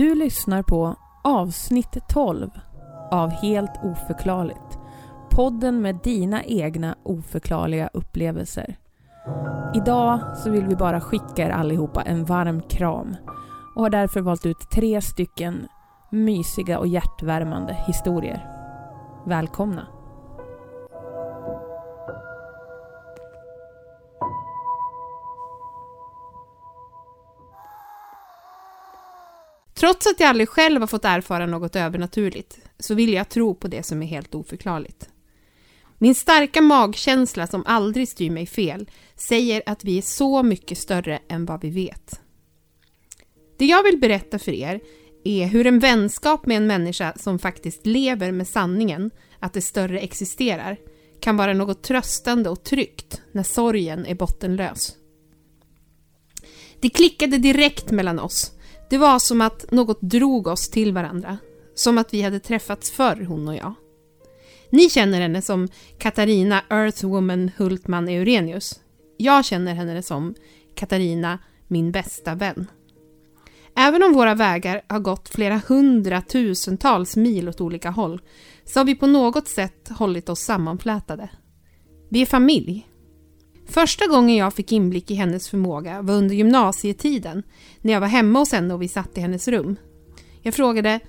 Du lyssnar på avsnitt 12 av Helt oförklarligt. Podden med dina egna oförklarliga upplevelser. Idag så vill vi bara skicka er allihopa en varm kram och har därför valt ut tre stycken mysiga och hjärtvärmande historier. Välkomna! Trots att jag aldrig själv har fått erfara något övernaturligt så vill jag tro på det som är helt oförklarligt. Min starka magkänsla som aldrig styr mig fel säger att vi är så mycket större än vad vi vet. Det jag vill berätta för er är hur en vänskap med en människa som faktiskt lever med sanningen att det större existerar kan vara något tröstande och tryggt när sorgen är bottenlös. Det klickade direkt mellan oss det var som att något drog oss till varandra. Som att vi hade träffats förr, hon och jag. Ni känner henne som Katarina Earthwoman Hultman Eurenius. Jag känner henne som Katarina, min bästa vän. Även om våra vägar har gått flera hundratusentals mil åt olika håll så har vi på något sätt hållit oss sammanflätade. Vi är familj. Första gången jag fick inblick i hennes förmåga var under gymnasietiden när jag var hemma hos henne och vi satt i hennes rum. Jag frågade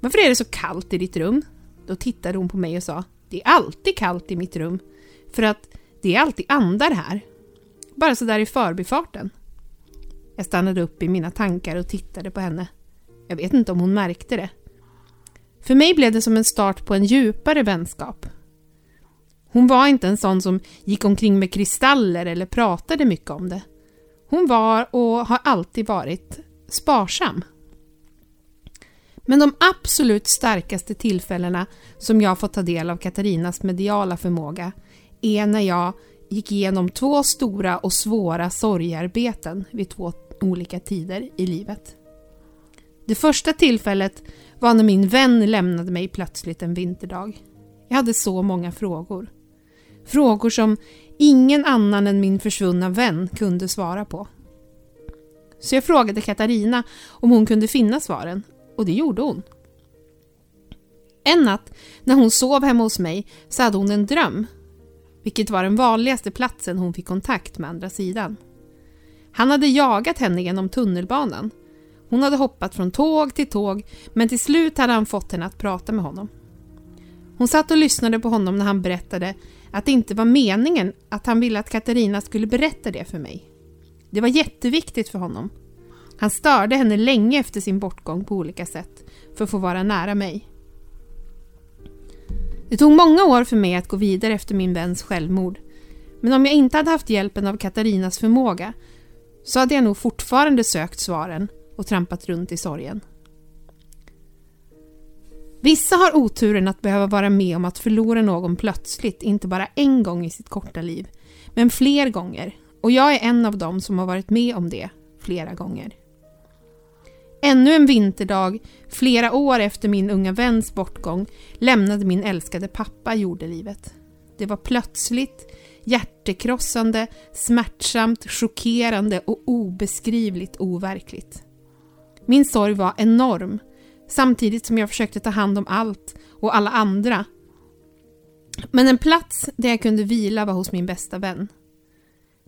Varför är det så kallt i ditt rum? Då tittade hon på mig och sa Det är alltid kallt i mitt rum för att det är alltid andar här. Bara sådär i förbifarten. Jag stannade upp i mina tankar och tittade på henne. Jag vet inte om hon märkte det. För mig blev det som en start på en djupare vänskap hon var inte en sån som gick omkring med kristaller eller pratade mycket om det. Hon var och har alltid varit sparsam. Men de absolut starkaste tillfällena som jag fått ta del av Katarinas mediala förmåga är när jag gick igenom två stora och svåra sorgarbeten vid två olika tider i livet. Det första tillfället var när min vän lämnade mig plötsligt en vinterdag. Jag hade så många frågor. Frågor som ingen annan än min försvunna vän kunde svara på. Så jag frågade Katarina om hon kunde finna svaren och det gjorde hon. En natt när hon sov hemma hos mig så hade hon en dröm, vilket var den vanligaste platsen hon fick kontakt med andra sidan. Han hade jagat henne genom tunnelbanan. Hon hade hoppat från tåg till tåg men till slut hade han fått henne att prata med honom. Hon satt och lyssnade på honom när han berättade att det inte var meningen att han ville att Katarina skulle berätta det för mig. Det var jätteviktigt för honom. Han störde henne länge efter sin bortgång på olika sätt för att få vara nära mig. Det tog många år för mig att gå vidare efter min väns självmord. Men om jag inte hade haft hjälpen av Katarinas förmåga så hade jag nog fortfarande sökt svaren och trampat runt i sorgen. Vissa har oturen att behöva vara med om att förlora någon plötsligt, inte bara en gång i sitt korta liv, men fler gånger. Och jag är en av dem som har varit med om det flera gånger. Ännu en vinterdag, flera år efter min unga väns bortgång, lämnade min älskade pappa jordelivet. Det var plötsligt, hjärtekrossande, smärtsamt, chockerande och obeskrivligt overkligt. Min sorg var enorm samtidigt som jag försökte ta hand om allt och alla andra. Men en plats där jag kunde vila var hos min bästa vän.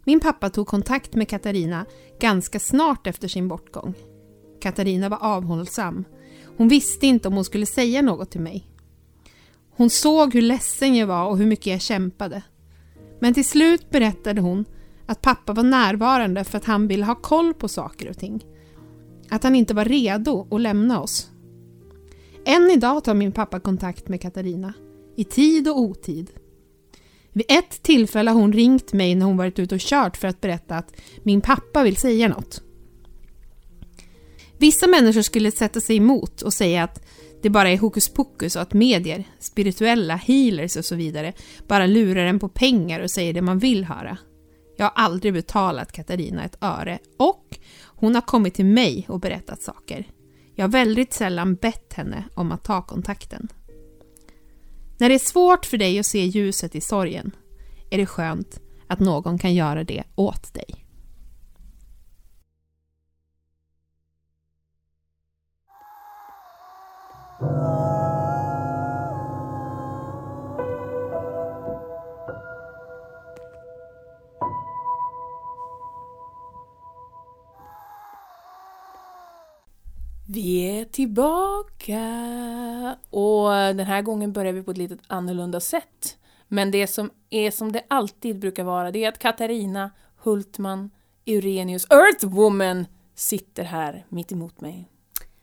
Min pappa tog kontakt med Katarina ganska snart efter sin bortgång. Katarina var avhållsam. Hon visste inte om hon skulle säga något till mig. Hon såg hur ledsen jag var och hur mycket jag kämpade. Men till slut berättade hon att pappa var närvarande för att han ville ha koll på saker och ting. Att han inte var redo att lämna oss. Än idag tar min pappa kontakt med Katarina. I tid och otid. Vid ett tillfälle har hon ringt mig när hon varit ute och kört för att berätta att min pappa vill säga något. Vissa människor skulle sätta sig emot och säga att det bara är hokus pokus och att medier, spirituella, healers och så vidare bara lurar en på pengar och säger det man vill höra. Jag har aldrig betalat Katarina ett öre och hon har kommit till mig och berättat saker. Jag har väldigt sällan bett henne om att ta kontakten. När det är svårt för dig att se ljuset i sorgen är det skönt att någon kan göra det åt dig. Thank. Vi är tillbaka! Och den här gången börjar vi på ett lite annorlunda sätt. Men det som är som det alltid brukar vara, det är att Katarina Hultman Eurenius Earthwoman sitter här mitt emot mig.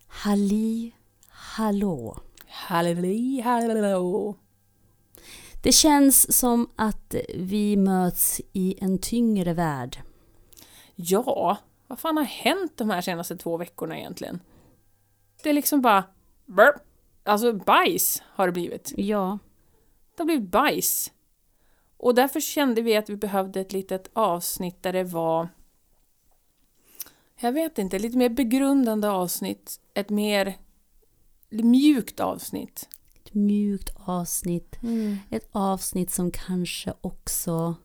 Halli hallå. Halli hallå! Det känns som att vi möts i en tyngre värld. Ja, vad fan har hänt de här senaste två veckorna egentligen? Det är liksom bara... Burp. Alltså bajs har det blivit. Ja, Det har blivit bajs. Och därför kände vi att vi behövde ett litet avsnitt där det var... Jag vet inte, lite mer begrundande avsnitt. Ett mer mjukt avsnitt. ett mjukt avsnitt. Ett avsnitt som kanske också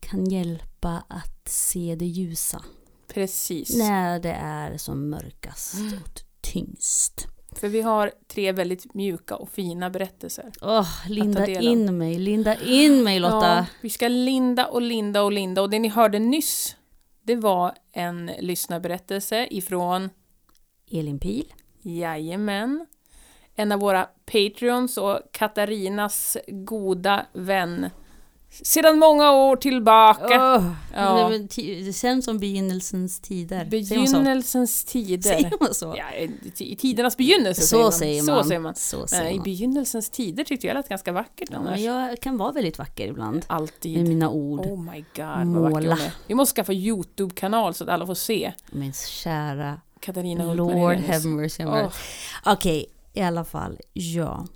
kan hjälpa att se det ljusa. Precis. När det är som mörkast och tyngst. För vi har tre väldigt mjuka och fina berättelser. Åh, linda in mig, linda in mig Lotta. Ja, vi ska linda och linda och linda. Och det ni hörde nyss, det var en lyssnarberättelse ifrån Elin Pil. Jajamän. En av våra Patreons och Katarinas goda vän. Sedan många år tillbaka. Åh, Ja. det, känns som begynnelsens tider. Begynnelsens tider. Säger man så? Ja, i tidernas begynnelse så säger man. säger man. Så säger man. Så säger I man. begynnelsens tider tyckte jag lät ganska vackert Ja, annars. men jag kan vara väldigt vacker ibland. Alltid. Med mina ord. Oh my god, vad vacker Måla. är. Vi måste skaffa YouTube-kanal så att alla får se Min kära Katarina Lord Helenius. have mercy. on Åh. earth. Okej, i alla fall, ja.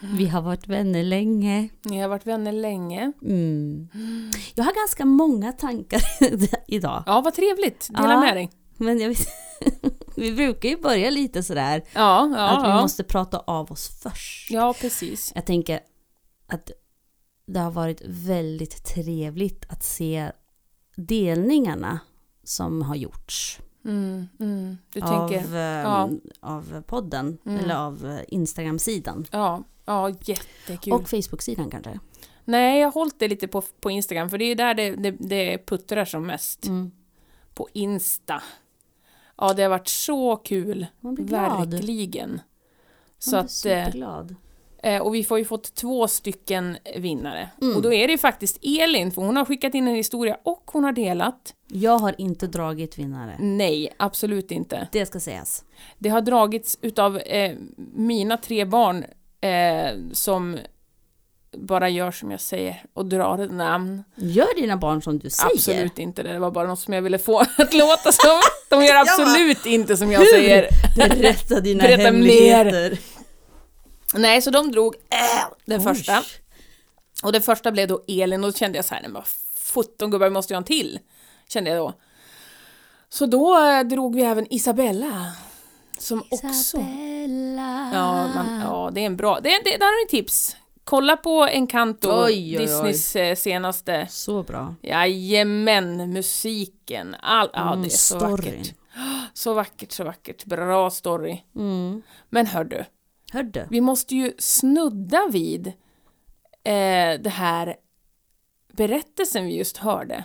Vi har varit vänner länge. Ni har varit vänner länge. Mm. Jag har ganska många tankar idag. Ja, vad trevligt. Dela Ja. med dig. Men jag vet, vi brukar ju börja lite sådär Ja, ja, att vi ja. måste prata av oss först. Ja, precis. Jag tänker att det har varit väldigt trevligt att se delningarna som har gjorts Mm, mm. Du av, tänker... eh, ja. av podden Mm. eller av eh, Instagram-sidan. Ja, ja, jättekul. Och Facebook-sidan kanske. Nej, jag har hållit det lite på, på Instagram, för det är där det, det, det puttrar som mest. Mm. På Insta. Ja, det har varit så kul. Man blir glad. Verkligen. Så Man blir att, eh, superglad. Eh, och vi får ju fått två stycken vinnare. Mm. Och då är det ju faktiskt Elin, för hon har skickat in en historia och hon har delat. Jag har inte dragit vinnare. Nej, absolut inte. Det ska sägas. Det har dragits utav eh, mina tre barn eh, som bara gör som jag säger och drar ett namn. Gör dina barn som du säger. Absolut inte, det var bara något som jag ville få att låta som. De gör absolut inte som jag Hur? säger. Berätta dina Berätta hemligheter. Nej, så de drog äh, den Oj. första. Och den första blev då Elin och då kände jag så här, men vad sjutton gubbar, vi måste ju ha en till. Kände jag då. Så då eh, drog vi även Isabella. Som också... Isabella. Ja, man, ja, det är en bra... Det, det, där har ni tips. Kolla på Encanto, Oj, oj, oj. Disneys eh, senaste. Så bra. Jajamän, musiken. All, ja, det är så storyn. vackert. Så vackert, så vackert. Bra story. Mm. Men hör du, Hörde. vi måste ju snudda vid eh, det här berättelsen vi just hörde.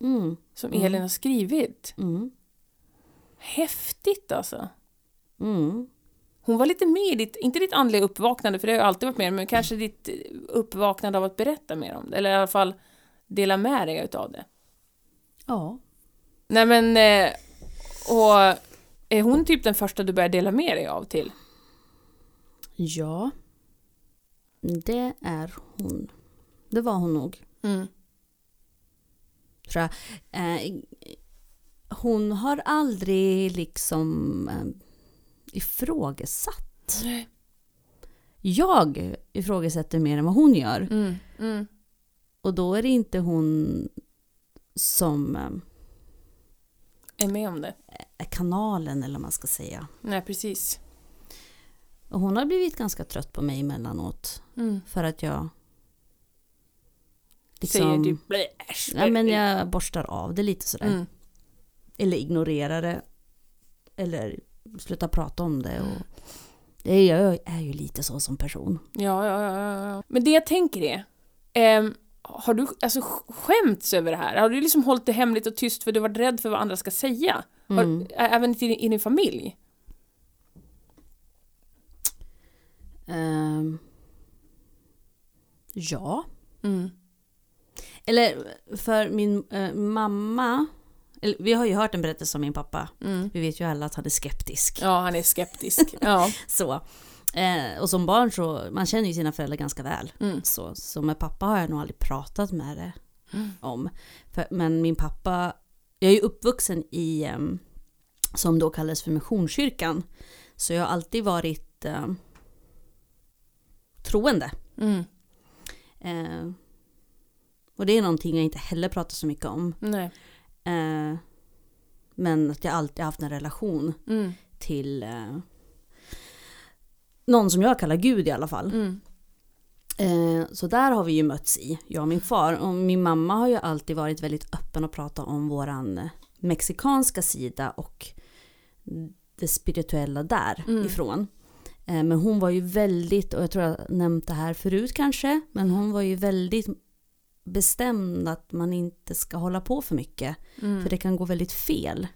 Mm. Som Mm. Elin har skrivit. Mm. Häftigt alltså. Mm. Hon var lite med i ditt, inte ditt andliga uppvaknande, för det har jag alltid varit med men kanske ditt uppvaknande av att berätta mer om det. Eller i alla fall dela med dig utav det. Ja. Nej men, eh, och är hon typ den första du börjar dela med dig av till? Ja. Det är hon. Det var hon nog. Mm. Tror jag. Eh, hon har aldrig liksom eh, ifrågasatt. Nej. Jag ifrågasätter mer än vad hon gör. Mm. Mm. Och då är det inte hon som eh, Är med om det? är kanalen eller vad man ska säga. Nej, precis. Och hon har blivit ganska trött på mig emellanåt. Mm. För att jag... Säger Liksom, typ "Blä, äsch, ja, men jag borstar av det lite sådär. Mm. Eller ignorerar det. Eller slutar prata om det. Och det är, jag är ju lite så som person. Ja, ja, ja. Men det jag tänker är, ehm, har du alltså sk- skämts över det här? Har du liksom hållit det hemligt och tyst för du varit rädd för vad andra ska säga? Mm. Har, även till din, i din familj? Ehm, ja. Mm. Eller för min eh, mamma, eller, vi har ju hört en berättelse om min pappa. Mm. Vi vet ju alla att han är skeptisk. Ja, han är skeptisk. Ja. Så. Eh, och som barn så, man känner ju sina föräldrar ganska väl. Mm. Så, så med pappa har jag nog aldrig pratat med det Mm. om. För, men min pappa, jag är ju uppvuxen i, em, som då kallades för Missionskyrkan. Så jag har alltid varit em, troende. Mm. Eh, och det är någonting jag inte heller pratar så mycket om. Eh, men att jag alltid haft en relation Mm. till eh, någon som jag kallar Gud i alla fall. Mm. Eh, så där har vi ju mötts i, jag och min far. Och min mamma har ju alltid varit väldigt öppen och pratat om våran mexikanska sida och det spirituella därifrån. Eh, men hon var ju väldigt, och jag tror jag nämnt det här förut kanske, men hon var ju väldigt bestämd att man inte ska hålla på för mycket. Mm. För det kan gå väldigt fel.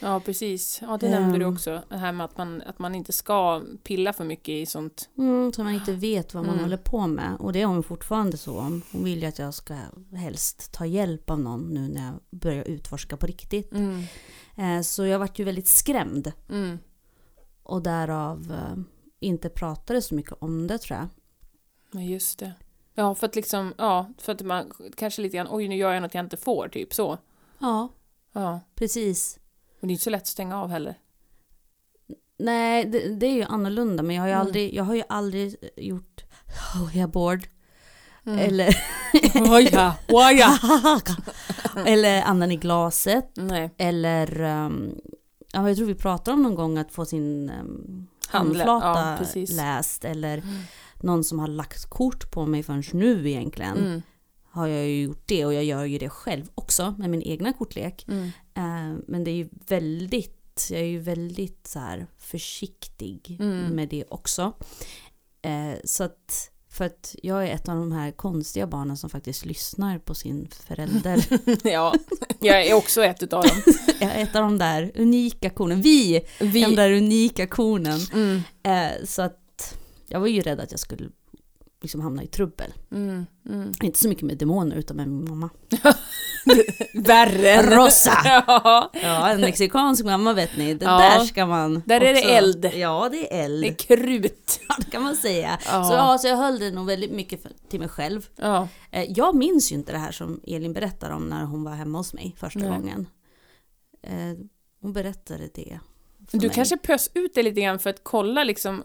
Ja, precis. Ja, det nämnde du Ehm. också. Det här med att man, att man inte ska pilla för mycket i sånt. Mm, så man inte vet vad man Mm. håller på med. Och det är hon fortfarande så. Hon vill ju att jag ska helst ta hjälp av någon nu när jag börjar utforska på riktigt. Mm. Eh, så jag vart ju väldigt skrämd. Och därav eh, inte pratade så mycket om det tror jag. Men just det. Ja, för att liksom, ja, för att man kanske lite grann, oj nu gör jag något jag inte får, typ så. Ja, Ja. precis. Och det är inte så lätt att stänga av heller. Nej, det, det är ju annorlunda. Men jag har ju Mm. aldrig, jag har ju aldrig gjort Hoja board. Mm. Eller, Oja, oja. eller andan i glaset. Nej, Eller, um, ja, jag tror vi pratade om någon gång att få sin um, handflata ja, läst. Eller Mm. någon som har lagt kort på mig förrän nu egentligen. Mm. Har jag ju gjort det och jag gör ju det själv också med min egna kortlek. Mm. Eh, men det är ju väldigt, jag är ju väldigt så här försiktig Mm. med det också. Eh, så att, för att jag är ett av de här konstiga barnen som faktiskt lyssnar på sin förälder. Ja, jag är också ett utav dem. jag är ett av de där unika kornen. Vi är de Vi... där unika kornen. Mm. Eh, så att jag var ju rädd att jag skulle liksom hamna i trubbel. Mm. Mm. Inte så mycket med demoner utan med min mamma. Värre än... Rosa. ja, Ja, en mexikansk mamma vet ni. Det Ja. där ska man... Där är det också- eld. Ja, det är eld. det är krut. det kan man säga. Ja. Så, ja, så jag höll det nog väldigt mycket för, till mig själv. Ja. Eh, jag minns ju inte det här som Elin berättar om när hon var hemma hos mig första Nej. gången. Eh, hon berättade det Du mig. kanske pös ut det lite grann för att kolla liksom,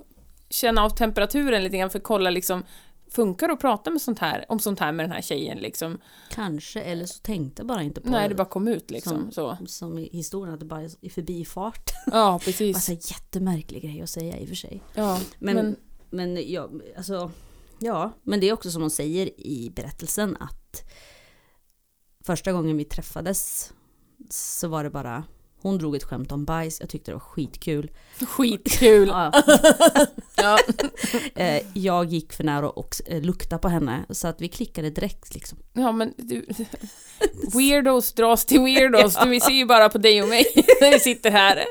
känna av temperaturen lite grann för att kolla liksom, funkar det att prata med sånt här, om sånt här med den här tjejen liksom? Kanske, eller så tänkte bara inte på Nej, det bara kom ut liksom. Som- Så. som i historien, att det bara är i förbifart. Ja, precis. så här jättemärklig grej att säga i och för sig. Ja, Men, men, men, ja, alltså, ja, men det är också som hon säger i berättelsen att första gången vi träffades så var det bara hon drog ett skämt om bajs, jag tyckte det var skitkul. skitkul. Ja, Ja. eh, jag gick för nära och eh, luktade på henne så att vi klickade direkt liksom. ja, men du... Weirdos dras till weirdos. Du, vi ser ju bara på dig och mig när vi sitter här.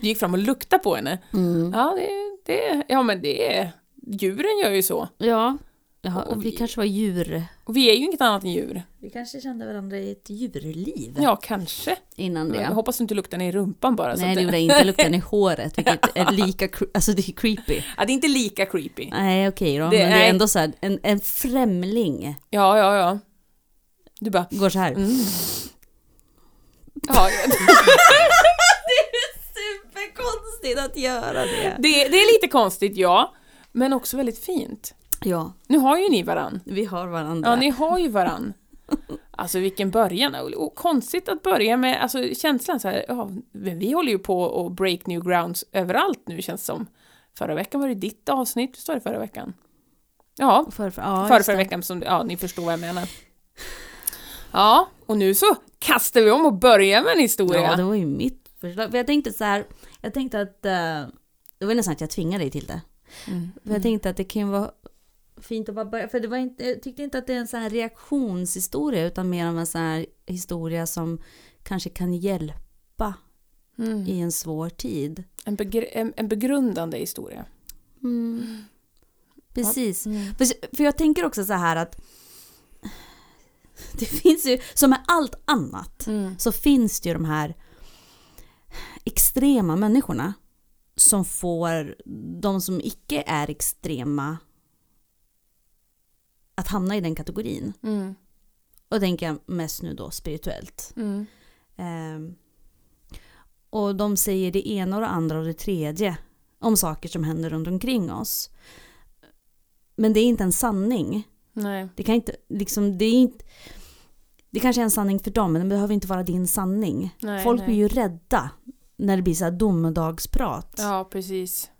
Du gick fram och luktade på henne. Mm. Ja, det, det, ja men det är... Djuren gör ju så. Ja, ja Och vi vi- kanske var djur. Och vi är ju inget annat än djur. Vi kanske kände varandra i ett djurliv Ja, kanske. innan det. Jag hoppas du inte luktar ner i rumpan bara. Nej, det gjorde jag inte. Lukten i håret, vilket är lika... Alltså det är creepy. Ja, det är inte lika creepy. Nej, okej då. Det- men det är ändå så här, en, en främling Ja, ja, ja. Du bara... går så här. Mm. Ja, Superkonstigt att göra det. det, det är lite konstigt, ja. Men också väldigt fint. Ja, Nu har ju ni varann. vi har varandra. Ja, ni har ju varann. Alltså vilken början. Och, och konstigt att börja med, alltså känslan så här, ja, men vi håller ju på att break new grounds överallt nu känns som. Förra veckan var det ditt avsnitt, visst var det förra veckan? Ja, För, för, ja, förra, förra det. veckan, som, ja ni förstår vad jag menar. Ja, och nu så kastar vi om och börjar med en historia. Ja, det var ju mitt förslag. För jag tänkte så här, jag tänkte att, eh, det var nästan att jag tvingade dig till det. Mm. Jag tänkte att det kan vara fint att bara börja, för det var inte, jag tyckte inte att det är en sån här reaktionshistoria utan mer av en sån här historia som kanske kan hjälpa Mm. i en svår tid. En, begr- en, en begrundande historia. Mm. Precis. Mm. För, för jag tänker också så här att det finns ju, som med allt annat, Mm. så finns det ju de här extrema människorna som får de som icke är extrema att hamna i den kategorin. Mm. Och tänker jag mest nu då spirituellt. Mm. Ehm, och de säger det ena och det andra och det tredje om saker som händer runt omkring oss. Men det är inte en sanning. Nej. Det kan inte, liksom, det är inte... Det kanske är en sanning för dem, men det behöver inte vara din sanning. Nej, Folk nej. blir ju rädda när det blir så här domedagsprat. Ja, precis.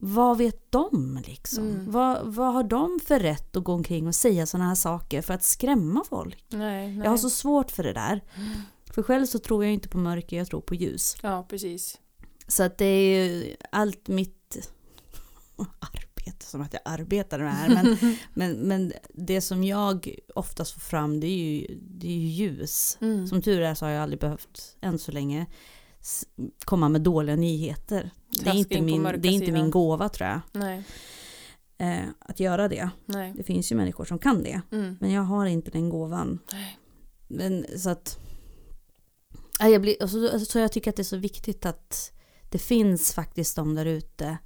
Vad vet de liksom? Mm. Vad, vad har de för rätt att gå omkring och säga sådana här saker för att skrämma folk? Nej, nej. Jag har så svårt för det där. Mm. För själv så tror jag inte på mörker, jag tror på ljus. Ja, precis. Så att det är ju allt mitt arbete, som att jag arbetar med det här. Men, men, men det som jag oftast får fram det är ju, det är ju ljus. Mm. Som tur är så har jag aldrig behövt än så länge komma med dåliga nyheter. Det är inte, min, det är inte sidan. min gåva tror jag. Nej, Eh, att göra det. nej. Det finns ju människor som kan det. Mm. Men jag har inte den gåvan. Nej. Men så att... Ja, Jag, blir, alltså, så jag tycker att det är så viktigt att det finns faktiskt de där ute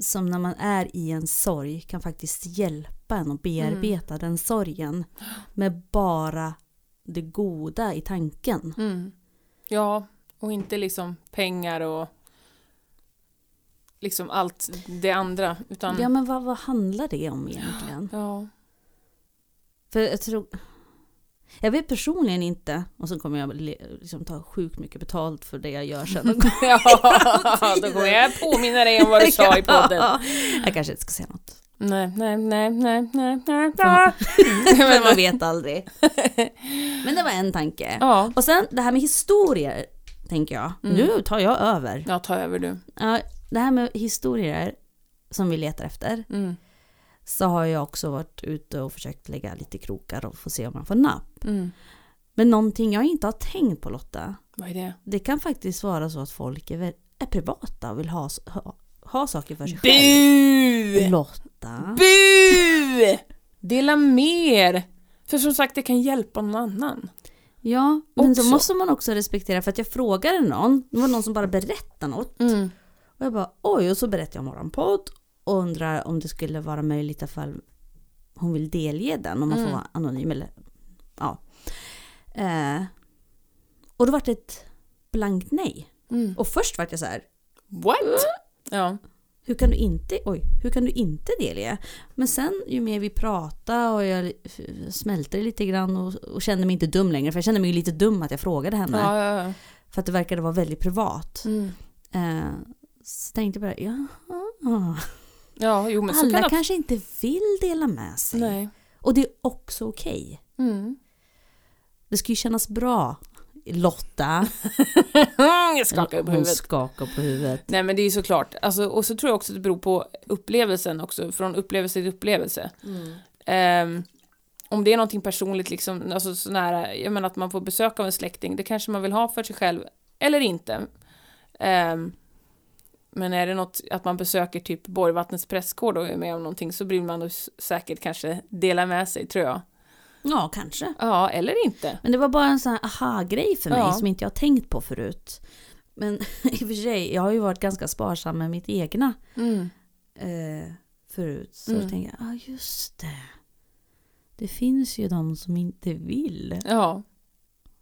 som när man är i en sorg kan faktiskt hjälpa en att bearbeta den sorgen med bara det goda i tanken. Mm. Ja, och inte liksom pengar och liksom allt det andra. Utan, Ja men vad, vad handlar det om egentligen? ja. För jag tror... Jag vet personligen inte, och så kommer jag liksom ta sjukt mycket betalt för det jag gör sen. ja, då kommer jag påminna dig om vad du sa i podden. Jag kanske inte ska säga något. Nej, nej, nej, nej, nej, nej. Men man vet aldrig. Men det var en tanke. Ja, Och sen det här med historier, tänker jag. Mm. Nu tar jag över. ja, ta över du. Ja, det här med historier som vi letar efter. Mm. Så har jag också varit ute och försökt lägga lite krokar och få se om man får napp. Mm. Men någonting jag inte har tänkt på Lotta. Vad är det? Det kan faktiskt vara så att folk är, är privata och vill ha, ha, ha saker för sig själv. Bu! Lotta. Bu! Dela mer! För som sagt, det kan hjälpa någon annan. Ja, men Också. då måste man också respektera för att jag frågade någon, det var någon som bara berättade något. Mm. Och jag bara oj, och så berättade jag om våran podd och undrar om det skulle vara möjligt ifall hon vill delge den, om man får Mm. vara anonym eller ja. Eh, och då var det ett blankt nej. Mm. Och först var jag så här, What? Ja. hur kan du inte, oj, hur kan du inte delge? Men sen ju mer vi pratade och jag smälte lite grann och, och kände mig inte dum längre, för jag kände mig lite dum att jag frågade henne. Ja, ja, ja. För att det verkade vara väldigt privat. Mm. Eh, så tänkte jag bara, jaha. Ja, jo men så Alla kan det... kanske inte vill dela med sig. Nej. Och det är också okej. Mm. Det ska ju kännas bra. Lotta. jag skakar på Hon huvudet. skakar på huvudet. Nej men det är ju såklart, alltså, och så tror jag också att det beror på upplevelsen också, från upplevelse till upplevelse. Ehm, om det är någonting personligt, liksom, alltså så nära, jag menar att man får besök av en släkting, det kanske man vill ha för sig själv, eller inte. Ehm, men är det något att man besöker typ Borgvattnets prästgård och är med om någonting så blir man säkert kanske dela med sig, tror jag. Ja, kanske. Ja, eller inte. Men det var bara en sån här aha-grej för mig Ja. som inte jag tänkt på förut. Men i och för sig, jag har ju varit ganska sparsam med mitt egna Mm. eh, förut. Så Mm. jag tänkte jag, ja ah, just det. Det finns ju de som inte vill. Ja,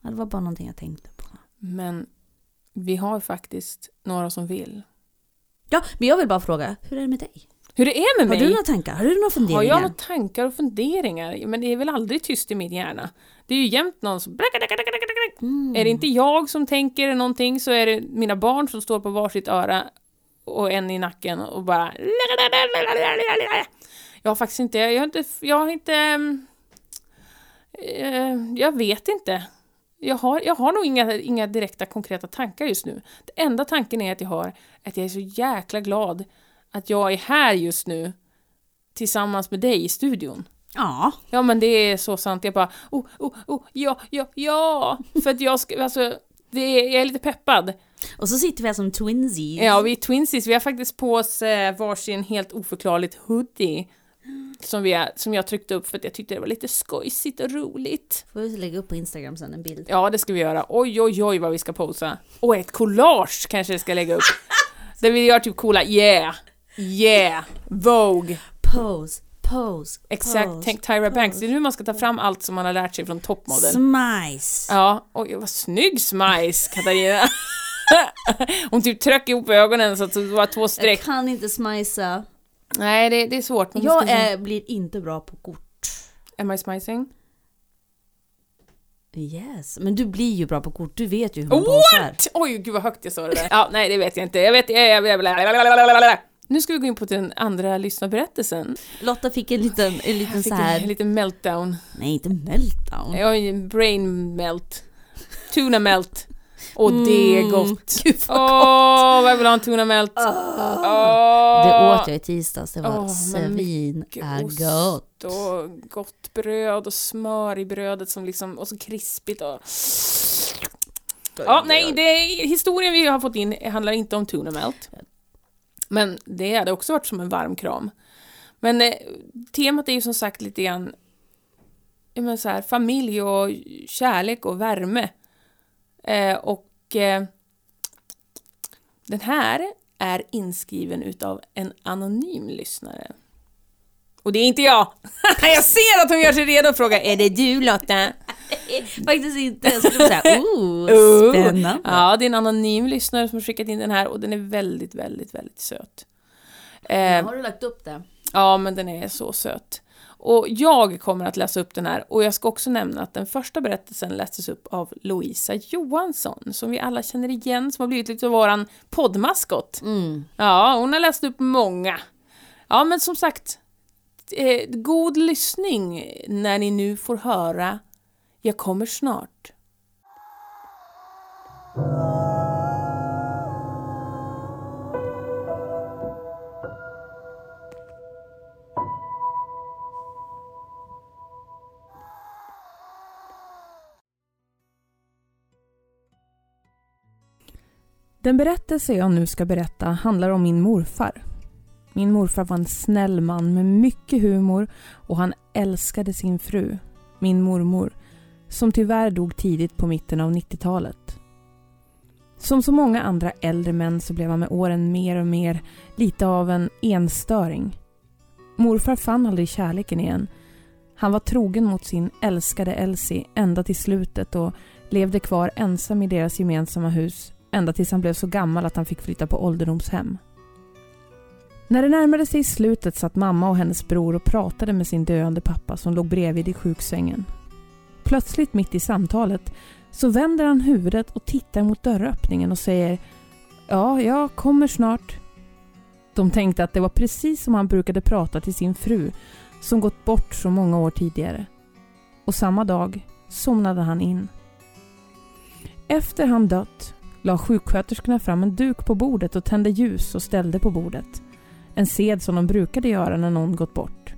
Ja, det var bara någonting jag tänkte på. men vi har faktiskt några som vill. Ja, men jag vill bara fråga, hur är det med dig? Hur det är med Har mig? du några tankar? Har du några Har funderingar? jag några tankar och funderingar? Men det är väl aldrig tyst i min hjärna. Det är ju jämt någon som... Mm. Är det inte jag som tänker någonting så är det mina barn som står på varsitt öra och en i nacken och bara... Jag har faktiskt inte... Jag har inte... Jag, har inte, ehm, eh, jag vet inte. Jag har, jag har nog inga, inga direkta konkreta tankar just nu. Det enda tanken är att jag har att jag är så jäkla glad att jag är här just nu tillsammans med dig i studion. Ja, Ja men det är så sant. Jag bara, oh, oh, oh, ja, ja, ja. För att jag ska, alltså, det är, jag är lite peppad. Och så sitter vi här som twinsies. Ja, vi är twinsies. Vi har faktiskt på oss eh, varsin helt oförklarligt hoodie. Som, vi som jag tryckte upp för att jag tyckte det var lite skojsigt och roligt. Får vi lägga upp på Instagram sen en bild. Ja, det ska vi göra. Oj, oj, oj vad vi ska posa. Och ett collage kanske jag ska lägga upp. Där vi gör typ coola yeah, yeah, Vogue. Pose, pose, Exakt, pose. tänk Tyra Banks. Det är nu man ska ta fram allt som man har lärt sig från toppmodell. Smice. Ja, oj vad snygg smice Katarina. Hon typ tryck ihop ögonen så att det var två Jag streck. kan inte smisa. Nej, det, det är svårt. Men Jag är, blir inte bra på kort. Am I smicing? Yes, men du blir ju bra på kort. Du vet ju hur man posar. What? Oj, gud vad högt jag sa det där. Ja, nej det vet jag inte. Jag vet... Jag, jag, jag, jag, nu ska vi gå in på den andra lyssnarberättelsen. Lotta fick en liten, en liten så en här. liten meltdown. Nej, inte meltdown. Jag en brain melt. Tuna melt. Och det är gott. Mm, Gud Åh, vad vad jag vill ha en tuna melt. Ah. Åh. Det åt jag i tisdags. Det var Åh, men svin är gott. och gott bröd och smör i brödet som liksom, och så krispigt och... Ja, nej, det är, historien vi har fått in handlar inte om tuna melt. Men det hade också varit som en varm kram. Men eh, temat är ju som sagt lite grann ja, men så här, familj och kärlek och värme. Eh, och eh, den här är inskriven utav en anonym lyssnare. Och det är inte jag! jag ser att hon gör sig redo och frågar Är det du Lotta? Faktiskt inte. Jag skulle säga, oh, Oh. spännande. Ja, det är en anonym lyssnare som har skickat in den här och den är väldigt, väldigt, väldigt söt. Eh, Har du lagt upp det? ja, men den är så söt. Och jag kommer att läsa upp den här och jag ska också nämna att den första berättelsen lästes upp av Louisa Johansson som vi alla känner igen, som har blivit lite av våran poddmaskot. Mm. Ja, hon har läst upp många. Ja, men som sagt, eh, god lyssning när ni nu får höra Jag kommer snart. Den berättelse jag nu ska berätta handlar om min morfar. Min morfar var en snäll man med mycket humor och han älskade sin fru, min mormor, som tyvärr dog tidigt på mitten av 90-talet. Som så många andra äldre män så blev han med åren mer och mer lite av en enstöring. Morfar fann aldrig kärleken igen. Han var trogen mot sin älskade Elsie ända till slutet och levde kvar ensam i deras gemensamma hus ända tills han blev så gammal att han fick flytta på ålderdomshem. När det närmade sig slutet satt mamma och hennes bror och pratade med sin döende pappa som låg bredvid i sjuksängen. Plötsligt mitt i samtalet så vänder han huvudet och tittar mot dörröppningen och säger Ja, jag kommer snart. De tänkte att det var precis som han brukade prata till sin fru som gått bort så många år tidigare. Och samma dag somnade han in. Efter han dött la sjuksköterskorna fram en duk på bordet och tände ljus och ställde på bordet. En sed som de brukade göra när någon gått bort.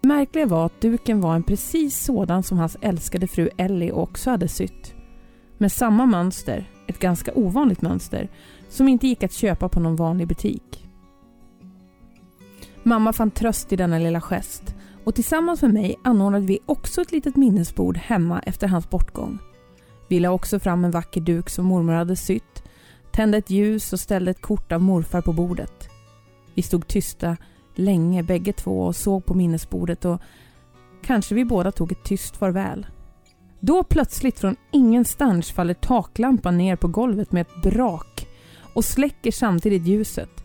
Det märkliga var att duken var en precis sådan som hans älskade fru Ellie också hade sytt. Med samma mönster, ett ganska ovanligt mönster, som inte gick att köpa på någon vanlig butik. Mamma fann tröst i denna lilla gest och tillsammans med mig anordnade vi också ett litet minnesbord hemma efter hans bortgång. Vi la också fram en vacker duk som mormor hade sytt, tände ett ljus och ställde ett kort av morfar på bordet. Vi stod tysta länge bägge två och såg på minnesbordet och kanske vi båda tog ett tyst farväl. Då plötsligt från ingenstans faller taklampan ner på golvet med ett brak och släcker samtidigt ljuset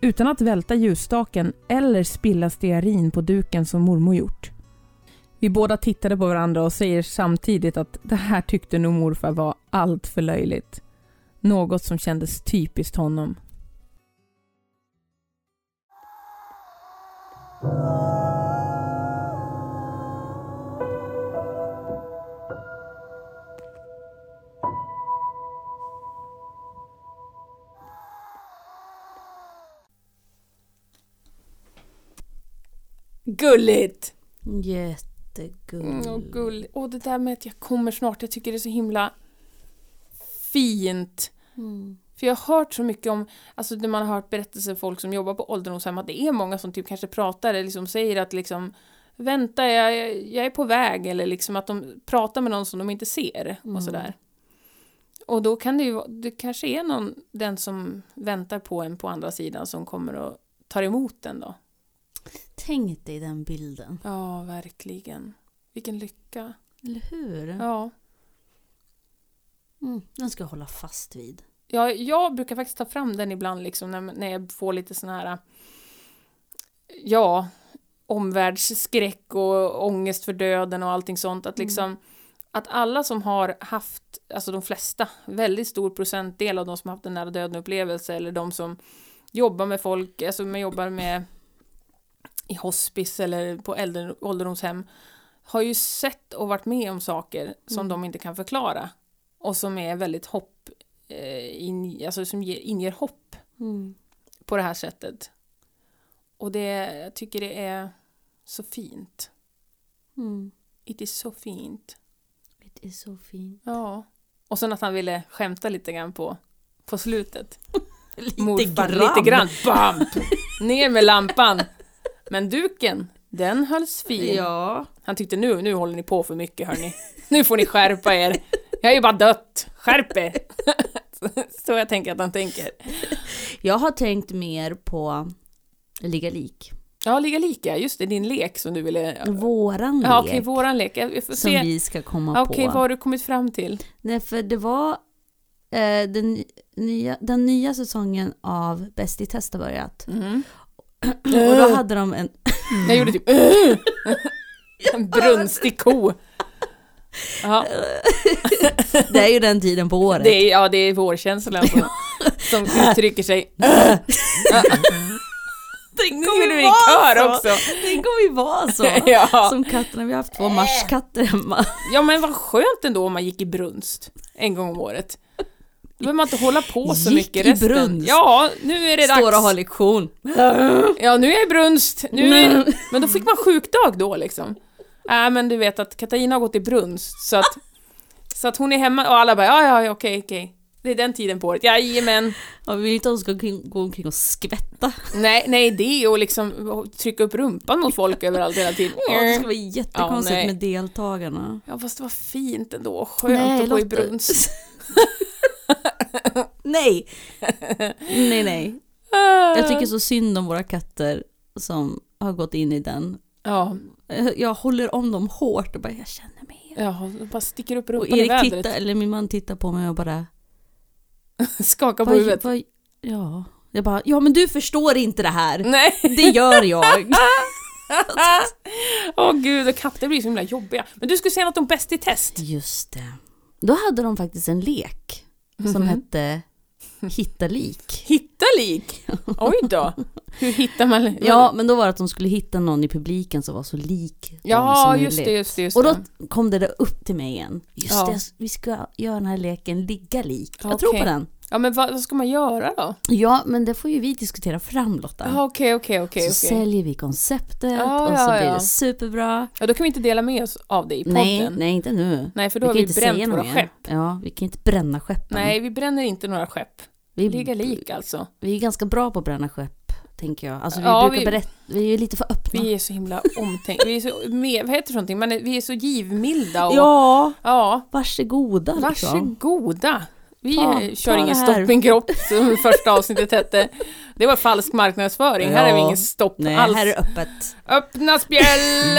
utan att välta ljusstaken eller spilla stearin på duken som mormor gjort. Vi båda tittade på varandra och säger samtidigt att det här tyckte nog morfar var allt för löjligt. Något som kändes typiskt honom. Gulligt! Jättegulligt. Mm, och gull. Och det där med att jag kommer snart, jag tycker det är så himla fint. Mm. För jag har hört så mycket om, alltså när man har hört berättelser folk som jobbar på ålderdomshem, att det är många som typ kanske pratar eller liksom säger att liksom Vänta, jag, jag är på väg, eller liksom att de pratar med någon som de inte ser Mm. och sådär. Och då kan det ju, det kanske är någon, den som väntar på en på andra sidan som kommer och tar emot den då. Tänk dig den bilden. Ja, verkligen. Vilken lycka. Eller hur? Ja. Mm. Den ska jag hålla fast vid. Ja, jag brukar faktiskt ta fram den ibland liksom när, när jag får lite sån här ja, omvärldsskräck och ångest för döden och allting sånt. Att liksom att alla som har haft, alltså de flesta, väldigt stor procentdel av de som har haft en nära döden upplevelse eller de som jobbar med folk, alltså man jobbar med i hospice eller på äldre, ålderdomshem har ju sett och varit med om saker som Mm. de inte kan förklara och som är väldigt hopp, in, alltså som ger, inger hopp Mm. på det här sättet. Och det, jag tycker det är så fint. Mm. It is så fint. It is so fint. Ja. Och sen att han ville skämta lite grann på, på slutet. Lite Morfar, lite grann. Bam! Ner med lampan. Men duken, den hölls fin. Ja. Han tyckte nu, nu håller ni på för mycket hörni. Nu får ni skärpa er. Jag är ju bara dött. Skärp er! Så jag tänker att han tänker. Jag har tänkt mer på Ligga lik. Ja, ligga lika. Just det, din lek som du ville... Våran Ja, lek. okej, våran lek. Som se. vi ska komma Ja, Okej, på. vad har du kommit fram till? Nej, för det var eh, den, nya, den nya säsongen av Bäst i test har börjat. Mm. Och då hade de en... Jag gjorde typ En brunstig ko. Det är ju den tiden på året. det är, ja, det är vårkänslan som, som uttrycker sig. Tänk Nu är du i kör också. Tänk om vi var så. Ja. Som katterna, vi har haft två marskatter hemma. ja, men vad skönt ändå om man gick i brunst en gång om året. Då behöver man inte hålla på så Gick mycket i resten. brunst? Ja, nu är det dags. Står och har lektion. Ja, nu är jag i brunst. Nu är... Men då fick man sjukdag då liksom. Nej, men du vet att Katarina har gått i brunst så att, så att hon är hemma och alla bara ja, ja, ja, okej, okej. Det är den tiden på året. Jajamän. Ja, vi vill inte att de ska gå omkring och skvätta. Nej, nej, det är att liksom trycka upp rumpan mot folk överallt hela tiden. Ja, det ska vara jättekonstigt nej. med deltagarna. Ja, fast det var fint ändå. Skönt att gå i brunst. nej! Nej, nej. Jag tycker så synd om våra katter som har gått in i den. Ja, Jag- håller om dem hårt och bara, jag känner mig. ja, bara sticker upp Och rumpan i Erik vädret. tittar, eller min man tittar på mig och bara, Skakar på vad, huvudet. vad, ja. Jag bara, ja men du förstår inte det här. Nej. Det gör jag. Åh gud, och katter blir så himla jobbiga. Men du skulle säga något om Bäst i test. Just det. Då hade de faktiskt en lek som Mhm. hette Hitta lik. Hitta lik? Oj då. Hur hittar man... Ja, men då var det att de skulle hitta någon i publiken som var så lik ja som just det, just det. Just Och då kom det där upp till mig igen. Just Ja. det, vi ska göra den här leken ligga lik. Jag Okej. tror på den. Ja, men vad, vad ska man göra då? Ja, men det får ju vi diskutera fram Lotta. Okej, okej, okej. så okej. säljer vi konceptet Ja, och så ja, blir ja. det superbra. Ja, då kan vi inte dela med oss av det i podden. Nej, nej, inte nu. Nej, för då har kan vi inte bränt våra mer. skepp. Ja, vi kan inte bränna skeppen. Nej, vi bränner inte några skepp. vi, Ligga lik alltså. vi är ganska bra på att bränna skepp, tänker jag. Alltså vi Ja, brukar vi- berätta, vi är lite för öppna. Vi är så himla omtänk... Vi är så... Med, vad heter? Man är, vi är så givmilda och... Ja, Ja. varsågoda liksom. Varsågoda. Vi Ta- kör ta ingen stopp min kropp som första avsnittet hette. Det var falsk marknadsföring. Här är vi Ja. ingen stopp Nej, alls. här är öppet. Öppna spjäll!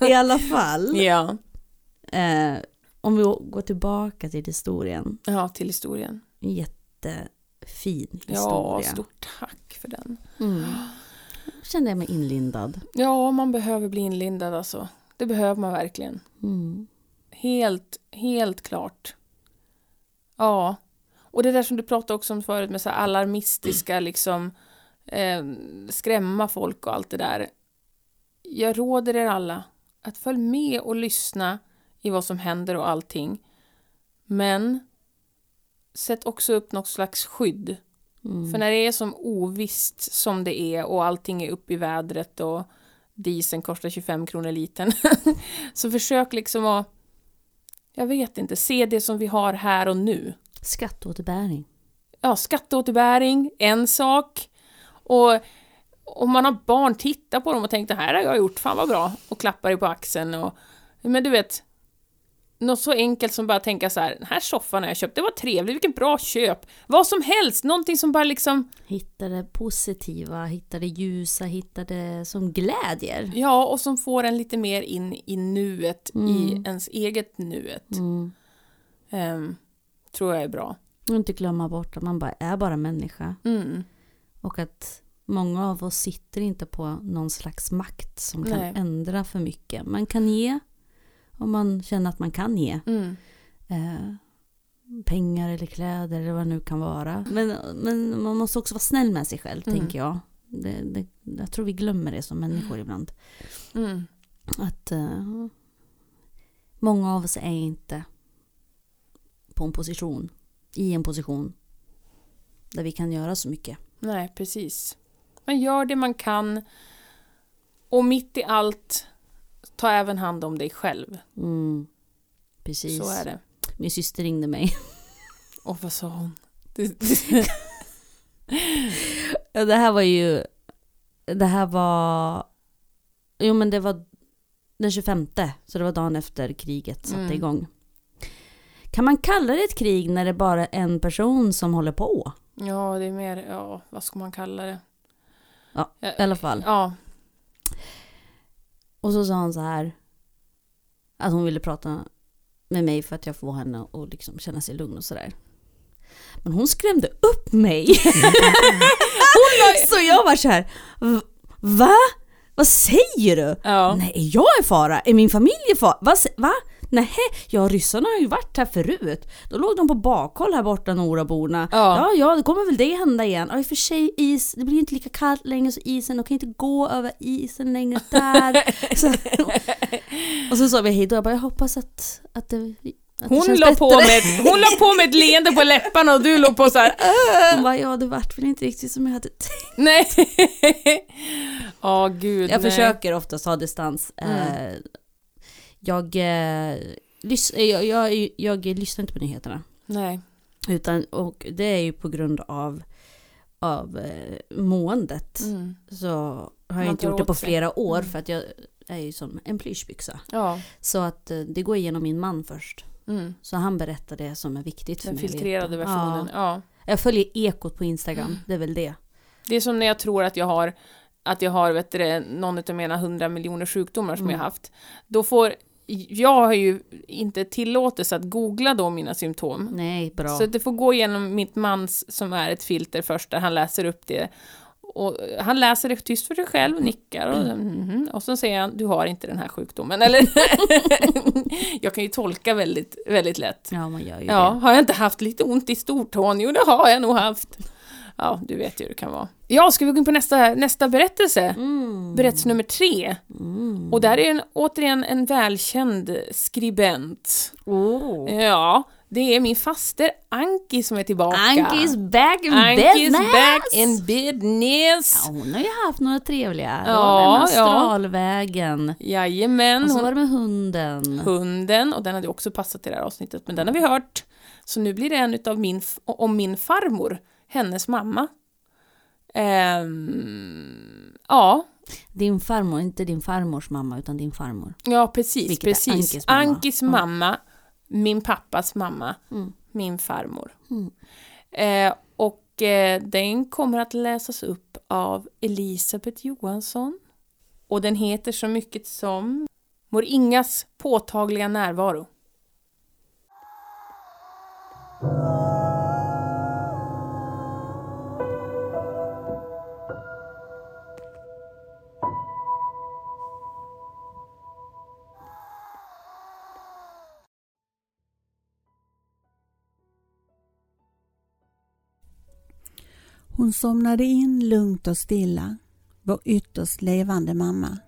I alla fall, ja. eh, om vi går tillbaka till historien. ja, till historien. En jättefin Ja, historia. stort tack för den. Mm. Kände jag mig inlindad. Ja, man behöver bli inlindad alltså. Det behöver man verkligen. Mm. Helt, helt klart. Ja. Och det där som du pratade också om förut med så alarmistiska liksom eh, skrämma folk och allt det där. Jag råder er alla att följ med och lyssna i vad som händer och allting. Men sätt också upp något slags skydd. Mm. För när det är som ovisst som det är och allting är upp i vädret och dieseln kostar 25 kronor litern så försök liksom att jag vet inte, se det som vi har här och nu. Skatteåterbäring. Ja, skatteåterbäring, en sak. Och om man har barn, titta på dem och tänk det här har jag gjort, fan vad bra. Och klappar dig på axeln och... Men du vet, något så enkelt som bara tänka så här, den här soffan har jag köpt, det var trevligt, vilket bra köp. Vad som helst, någonting som bara liksom... Hitta det positiva, hitta det ljusa, hitta det som glädjer. Ja, och som får en lite mer in i nuet, Mm. i ens eget nuet. Mm. Ehm, tror jag är bra. Och inte glömma bort att man bara är bara människa. Mm. Och att många av oss sitter inte på någon slags makt som kan Nej. ändra för mycket. Man kan ge om man känner att man kan ge. Mm. Eh, pengar eller kläder eller vad det nu kan vara. Men, men man måste också vara snäll med sig själv, Mm. tänker jag. Det, det, jag tror vi glömmer det som människor ibland. Mm. Att eh, många av oss är inte på en position, i en position där vi kan göra så mycket. Nej, precis. Man gör det man kan. Och mitt i allt, ta även hand om dig själv. Mm, precis. Så är det. Min syster ringde mig. Och vad sa hon? Det, här var ju... Det här var... Jo men det var den 25. Så det var dagen efter kriget satte Mm. igång. Kan man kalla det ett krig när det bara är en person som håller på? ja, det är mer, ja, vad ska man kalla det? Ja, I alla fall. Ja, Och så sa hon så här. Att hon ville prata med mig för att jag får henne att liksom känna sig lugn och sådär. Men hon skrämde upp mig. så jag var så här. "V- Va? Vad säger du? ja. Nej, är jag i fara? Är min familj i fara? Va? Va? Nej, ja ryssarna har ju varit här förut. Då låg de på bakhåll här borta, Noraborna. Ja. ja, ja, det kommer väl det hända igen. Ja, i och för sig is, det blir inte lika kallt längre så isen, de kan inte gå över isen längre där. så, och så sa vi hej då, jag bara, jag hoppas att, att det Hon la, på bättre." med, hon la på med ett leende på läpparna och du låg på så här. Hon bara, ja det vart väl inte riktigt som jag hade tänkt. Nej. Ja, gud. Jag nej. försöker oftast ha distans. Mm. Eh, jag, eh, lys- jag, jag, jag, jag lyssnar inte på nyheterna. Nej. Utan, och det är ju på grund av, av eh, måendet. Mm. Så har jag inte gjort det på sig. flera år Mm. för att jag är ju som en plyschbyxa. Ja. Så att eh, det går igenom min man först. Mm. Så han berättar det som är viktigt för Den mig. att filtrerade versionen. Ja. Ja. Jag följer ekot på Instagram, Mm. det är väl det. Det är som när jag tror att jag har att jag har vet du, någon av mina hundra miljoner sjukdomar som Mm. jag haft. Då får jag har ju inte tillåtelse att googla då mina symptom. Nej, bra. Så det får gå igenom mitt mans som är ett filter först där han läser upp det. Och han läser det tyst för sig själv och nickar och, mhm. och så säger han du har inte den här sjukdomen. Eller jag kan ju tolka väldigt, väldigt lätt. Ja, man gör ju Ja, det. har jag inte haft lite ont i stortån? Jo, det har jag nog haft. Ja, du vet ju hur det kan vara. Ja, ska vi gå in på nästa, nästa berättelse? Mm. Berättelse nummer tre. Mm. Och där är en, återigen en välkänd skribent. Oh. Ja, det är min faster Anki som är tillbaka. Anki's back in Anki's business! back in business. Ja, hon har ju haft några trevliga. Ja, den ja. astralvägen. Jajamän, Och så hon, var det med hunden. hunden, och den hade också passat till det här avsnittet, men den har vi hört. Så nu blir det en utav min, om min farmor, hennes mamma. Ehm, ja, Din farmor, inte din farmors mamma utan din farmor. ja precis, Vilket precis. Ankis mamma. Ankis Mm. mamma, min pappas mamma, Mm. min farmor. Mm. Eh, och eh, den kommer att läsas upp av Elisabeth Johansson. Och den heter så mycket som Mor Ingas påtagliga närvaro. Hon somnade in lugnt och stilla, vår ytterst levande mamma.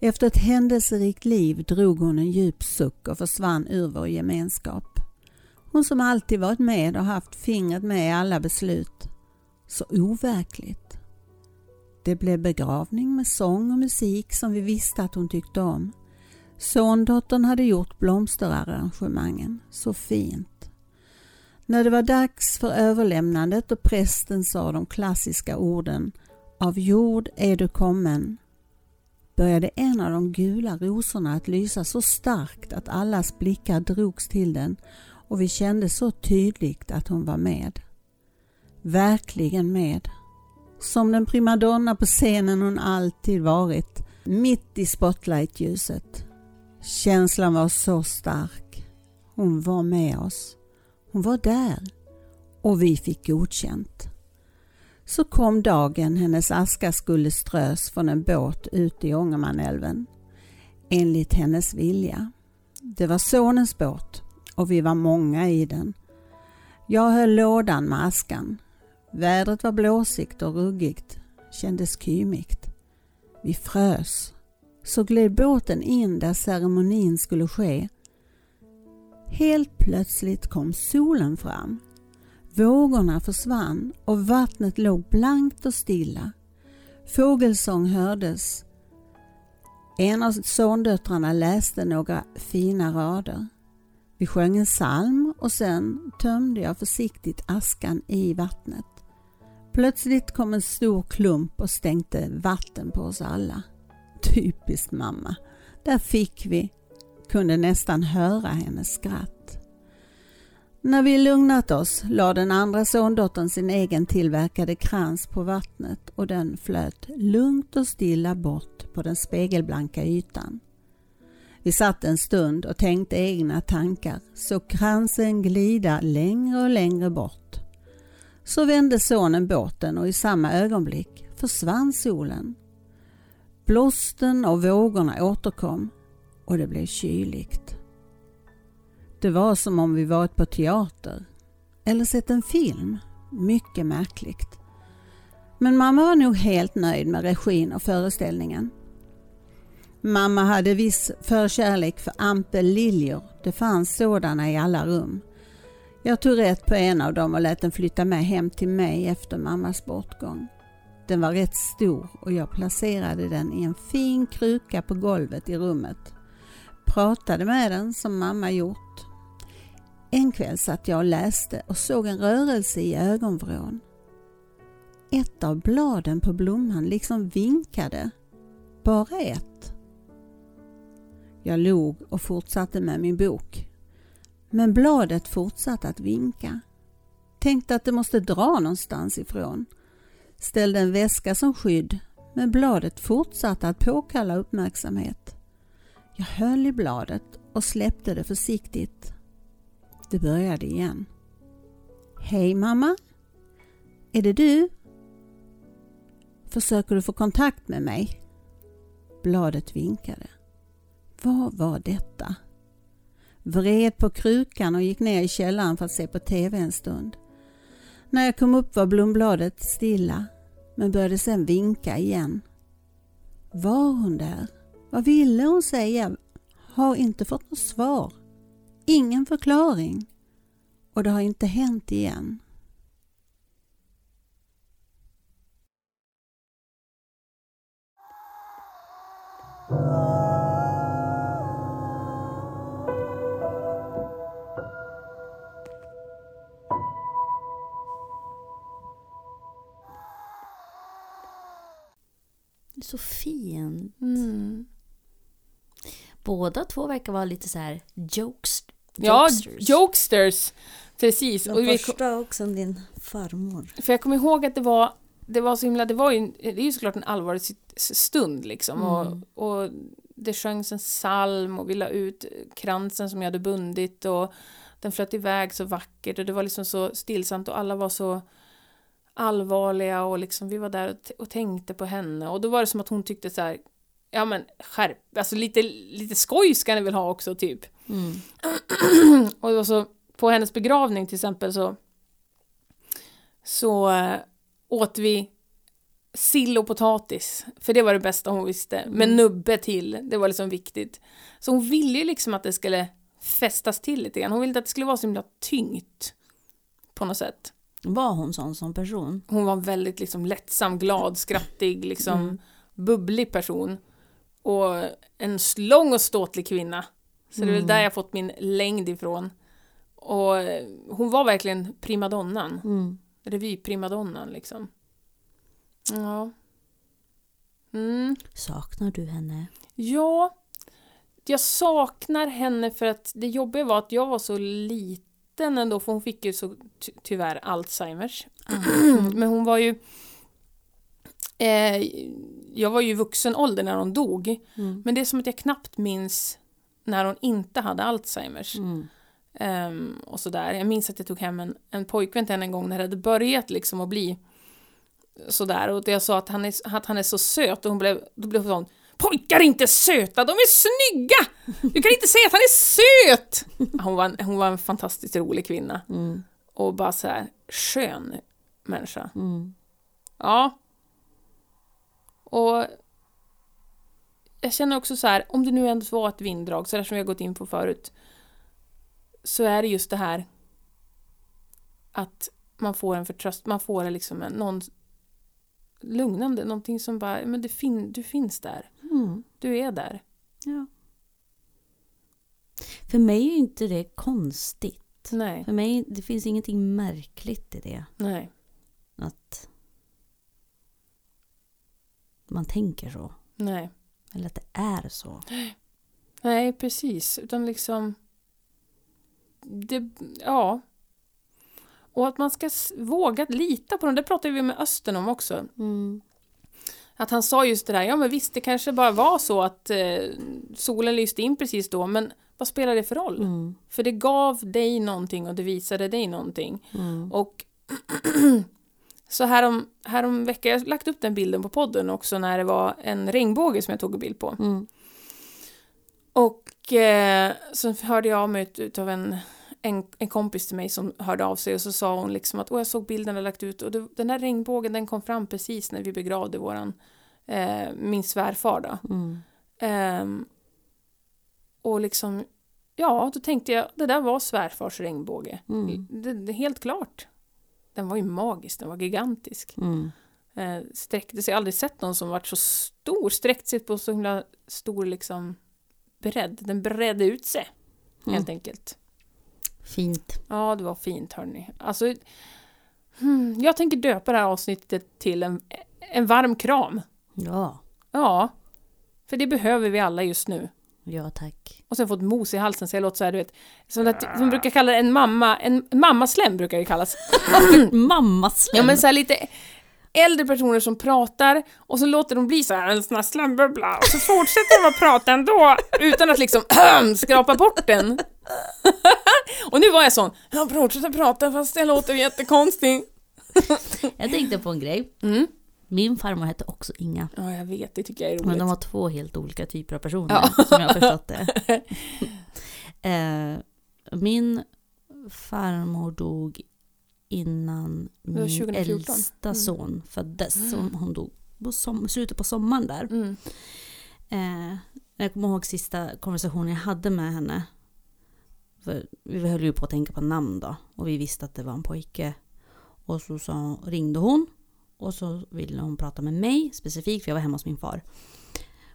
Efter ett händelserikt liv drog hon en djup suck och försvann ur vår gemenskap. Hon som alltid varit med och haft fingret med i alla beslut. Så overkligt. Det blev begravning med sång och musik som vi visste att hon tyckte om. Sondottern hade gjort blomsterarrangemangen så fint. När det var dags för överlämnandet och prästen sa de klassiska orden Av jord är du kommen började en av de gula rosorna att lysa så starkt att allas blickar drogs till den och vi kände så tydligt att hon var med. Verkligen med. Som den primadonna på scenen hon alltid varit, mitt i spotlightljuset. Känslan var så stark. Hon var med oss. Hon var där. Och vi fick godkänt. Så kom dagen hennes aska skulle strös från en båt ute i Ångermanälven. Enligt hennes vilja. Det var sonens båt och vi var många i den. Jag höll lådan med askan. Vädret var blåsigt och ruggigt. Kändes kymigt. Vi frös. Så gled båten in där ceremonin skulle ske. Helt plötsligt kom solen fram. Vågorna försvann och vattnet låg blankt och stilla. Fågelsång hördes. En av sondöttrarna läste några fina rader. Vi sjöng en psalm och sen tömde jag försiktigt askan i vattnet. Plötsligt kom en stor klump och stänkte vatten på oss alla. Typiskt mamma. Där fick vi. Kunde nästan höra hennes skratt. När vi lugnat oss la den andra sondottern sin egen tillverkade krans på vattnet och den flöt lugnt och stilla bort på den spegelblanka ytan. Vi satt en stund och tänkte egna tankar, så kransen glida längre och längre bort. Så vände sonen båten och i samma ögonblick försvann solen. Blåsten och vågorna återkom och det blev kyligt. Det var som om vi varit på teater eller sett en film. Mycket märkligt. Men mamma var nog helt nöjd med regin och föreställningen. Mamma hade viss förkärlek för ampelliljor. Det fanns sådana i alla rum. Jag tog rätt på en av dem och lät den flytta med hem till mig efter mammas bortgång. Den var rätt stor och jag placerade den i en fin kruka på golvet i rummet. Pratade med den som mamma gjort. En kväll satt jag och läste och såg en rörelse i ögonvrån. Ett av bladen på blomman liksom vinkade. Bara ett. Jag log och fortsatte med min bok. Men bladet fortsatte att vinka. Tänkte att det måste dra någonstans ifrån. Ställde en väska som skydd, men bladet fortsatte att påkalla uppmärksamhet. Jag höll i bladet och släppte det försiktigt. Det började igen. Hej mamma! Är det du? Försöker du få kontakt med mig? Bladet vinkade. Vad var detta? Vred på krukan och gick ner i källaren för att se på TV en stund. När jag kom upp var blombladet stilla men började sedan vinka igen. Var hon där? Vad ville hon säga? Har inte fått något svar. Ingen förklaring. Och det har inte hänt igen. Så fin. Mm. Båda två verkar vara lite så här jokes, Ja, jokesters. jokesters. Precis. Och Den vi, första också din farmor. för jag kommer ihåg att det var, det var så himla, det var ju, det är ju såklart en allvarlig stund liksom. Mm. Och, och det sjöngs en psalm och vi la ut kransen som jag hade bundit och den flöt iväg så vackert och det var liksom så stillsamt och alla var så allvarliga och liksom vi var där och, och tänkte på henne och då var det som att hon tyckte så här ja men skärp, alltså lite, lite skoj ska ni väl ha också typ. Mm. Och så, på hennes begravning till exempel så så äh, åt vi sill och potatis, för det var det bästa hon visste, med nubbe till, det var liksom viktigt. Så hon ville ju liksom att det skulle fästas till lite grann, hon ville inte att det skulle vara så himla tyngt på något sätt. Var hon sån som person? Hon var väldigt liksom lättsam, glad, skrattig, liksom Mm. bubblig person. Och en lång och ståtlig kvinna. Så det är väl Mm. där jag fått min längd ifrån. Och eh, hon var verkligen primadonnan. Mm. Revyprimadonnan liksom. Ja. Mm. Saknar du henne? Ja, jag saknar henne för att det jobbiga var att jag var så liten ändå, för hon fick ju så ty- tyvärr Alzheimers. Men hon var ju... Eh, jag var ju vuxen ålder när hon dog, Mm. men det är som att jag knappt minns när hon inte hade Alzheimers. Mm. Ehm, och sådär. Jag minns att jag tog hem en, en pojkvän till henne en gång när det hade börjat liksom att bli sådär. Och jag sa att han är, att han är så söt och hon blev, då blev hon sån Pojkar är inte söta, de är snygga! Du kan inte säga att han är söt! Hon var, en, hon var en fantastiskt rolig kvinna. Mm. Och bara så här skön människa. Mm. Ja. Och jag känner också så här, om det nu ändå var ett vinddrag, så där som vi har gått in på förut, så är det just det här att man får en förtröst, man får liksom en, någon lugnande, någonting som bara, men det fin, du finns där, Mm. du är där. Ja. För mig är ju inte det konstigt. Nej, För mig det finns ingenting märkligt i det. nej, Att man tänker så. nej. Eller att det är så. Nej, precis. Utan liksom... Det, ja. Och att man ska våga lita på dem. Det pratade vi med Östen om också. Mm. Att han sa just det där, ja men visst det kanske bara var så att eh, solen lyste in precis då, men vad spelar det för roll? Mm. För det gav dig någonting och det visade dig någonting. Mm. Och så härom, härom veckan, jag har lagt upp den bilden på podden också när det var en regnbåge som jag tog en bild på. Mm. Och eh, så hörde jag av mig ut, utav en, en, en kompis till mig som hörde av sig och så sa hon liksom att Åh, jag såg bilden jag lagt ut och det, den där regnbågen den kom fram precis när vi begravde våran, eh, min svärfar då. Mm. Ehm, och liksom, ja, då tänkte jag, det där var svärfars regnbåge. Mm. Det, det helt klart. Den var ju magisk, den var gigantisk. Mm. Eh, sträckte sig, jag har aldrig sett någon som varit så stor, sträckt sig på så himla stor liksom bredd. Den bredde ut sig, helt Mm. enkelt. Fint. Ja, det var fint hörni. Alltså, hmm, jag tänker döpa det här avsnittet till en, en varm kram. Ja. Ja, för det behöver vi alla just nu. Ja, tack. Och sen fått mos i halsen så jag låter så här, du vet, som, att, som brukar kalla det en mamma, en mammaslem brukar det kallas. Mammaslem! Ja men så här lite äldre personer som pratar och så låter de bli så här en sån här slembubbla och så fortsätter de att prata ändå utan att liksom skrapa bort den. och nu var jag sån, jag fortsätter prata fast jag låter jättekonstig. Jag tänkte på en grej. Mm. Min farmor hette också Inga. Ja jag vet, det tycker jag är Men roligt. de var två helt olika typer av personer, Ja. som jag har förstått det. eh, min farmor dog innan min 2014. äldsta Mm. son föddes. Som hon dog på som, slutet på sommaren där. Mm. Eh, jag kommer ihåg sista konversationen jag hade med henne. För vi höll ju på att tänka på namn då. Och vi visste att det var en pojke. Och så sa, ringde hon. Och så ville hon prata med mig specifikt, för jag var hemma hos min far.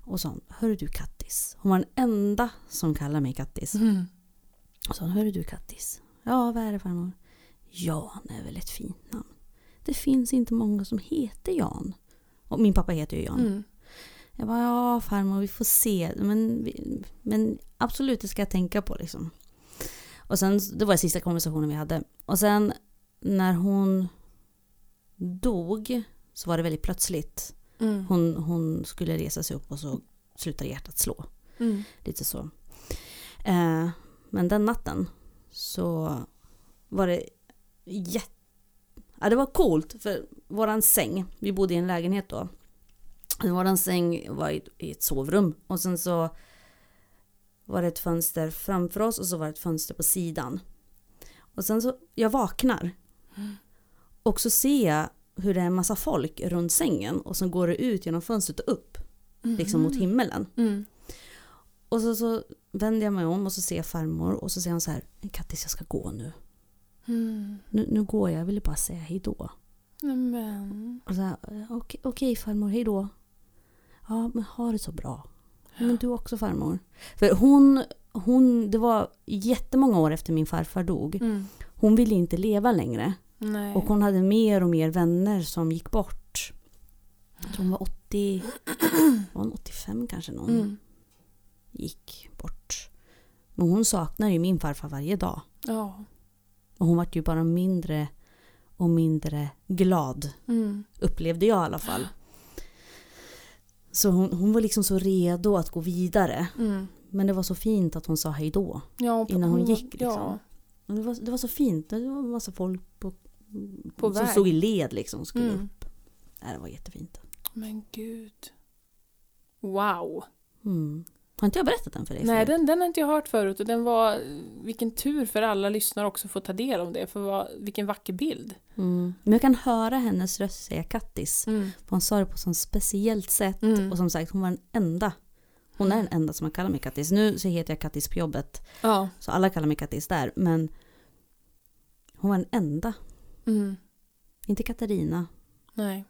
Och sa hon, hörru du Kattis. Hon var den enda som kallade mig Kattis. Mm. Och sa hon, hörru du Kattis. Ja, vad är det farmor? Jan är väl ett fint namn. Det finns inte många som heter Jan. Och min pappa heter ju Jan. Mm. Jag bara, ja farmor vi får se. Men, men absolut det ska jag tänka på liksom. Och sen, det var sista konversationen vi hade. Och sen när hon dog så var det väldigt plötsligt. Mm. Hon, hon skulle resa sig upp och så slutade hjärtat slå. Mm. Lite så. Eh, men den natten så var det jätte... Ja, det var coolt för våran säng, vi bodde i en lägenhet då. Våran säng var i, i ett sovrum och sen så var det ett fönster framför oss och så var det ett fönster på sidan. Och sen så, jag vaknar. Och så ser jag hur det är en massa folk runt sängen och så går ut genom fönstret och upp. Liksom mot himmelen. Mm. Och så, så vänder jag mig om och så ser jag farmor och så säger hon så här Kattis jag ska gå nu. Mm. Nu, nu går jag, jag ville bara säga hej då. Nämen. Och så här, okej, okej farmor, hej då. Ja men ha det så bra. Men du också farmor. För hon, hon, det var jättemånga år efter min farfar dog. Mm. Hon ville inte leva längre. Nej. Och hon hade mer och mer vänner som gick bort. Jag tror hon var 80, var hon 85 kanske någon Mm. gick bort. Men hon saknar ju min farfar varje dag. Ja. Och hon vart ju bara mindre och mindre glad. Mm. Upplevde jag i alla fall. Så hon, hon var liksom så redo att gå vidare. Mm. Men det var så fint att hon sa hej då. Ja, Innan hon gick, liksom. Ja. Det, var, det var så fint. Det var en massa folk på, På som väg. stod i led liksom. Skulle Mm. upp. Nej, det var jättefint. Men gud. Wow. Mm. Har inte jag berättat den för dig? Nej, förut? den, den har inte jag hört förut och den var... Vilken tur för alla lyssnare också att få ta del av det, för vad, vilken vacker bild. Mm. Men jag kan höra hennes röst säga kattis. Mm. För hon sa det på ett sånt speciellt sätt. Mm. Och som sagt, hon var den enda. Hon är den enda som har kallat mig kattis. Nu så heter jag kattis på jobbet. Ja. Så alla kallar mig kattis där. Men hon var den enda. Mm. Inte Katarina, Nej.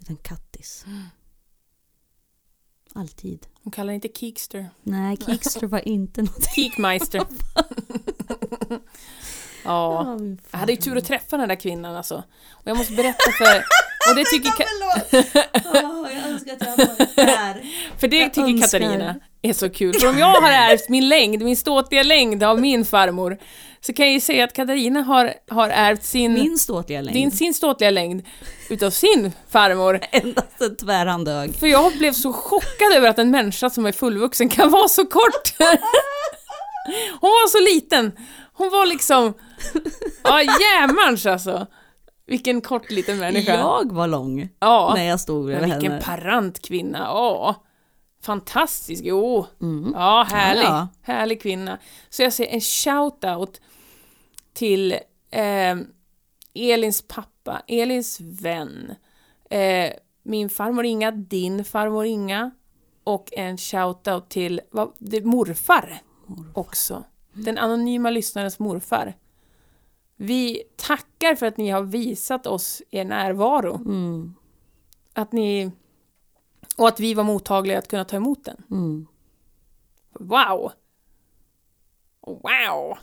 utan kattis. Mm. Alltid. Hon kallar inte Keekster. Nej, Kickster var inte något. Keekmeister. ja. min Jag hade ju tur att träffa den där kvinnan alltså. Och jag måste berätta för... Och det tycker, Åh, jag önskar att jag varit där. för det Jag tycker önskar. Katarina är så kul. För om jag har ärvt min längd, min ståtliga längd av min farmor, så kan jag ju säga att Katarina har, har ärvt sin, Min ståtliga längd. din, sin ståtliga längd utav sin farmor. Endast en tvärhandög. För jag blev så chockad över att en människa som är fullvuxen kan vara så kort. Hon var så liten. Hon var liksom... Ja, jämans alltså. Vilken kort liten människa. Jag var lång Ja, när jag stod bredvid vilken henne. parant kvinna. Ja, fantastisk. Jo, Mm. ja, härlig. Ja, ja. Härlig kvinna. Så jag säger en shout-out till eh, Elins pappa, Elins vän, eh, min farmor Inga, din farmor Inga och en shout-out till vad, det, morfar också. Den anonyma lyssnarens morfar. Vi tackar för att ni har visat oss er närvaro. Mm. Att ni... Och att vi var mottagliga att kunna ta emot den. Mm. Wow! Wow!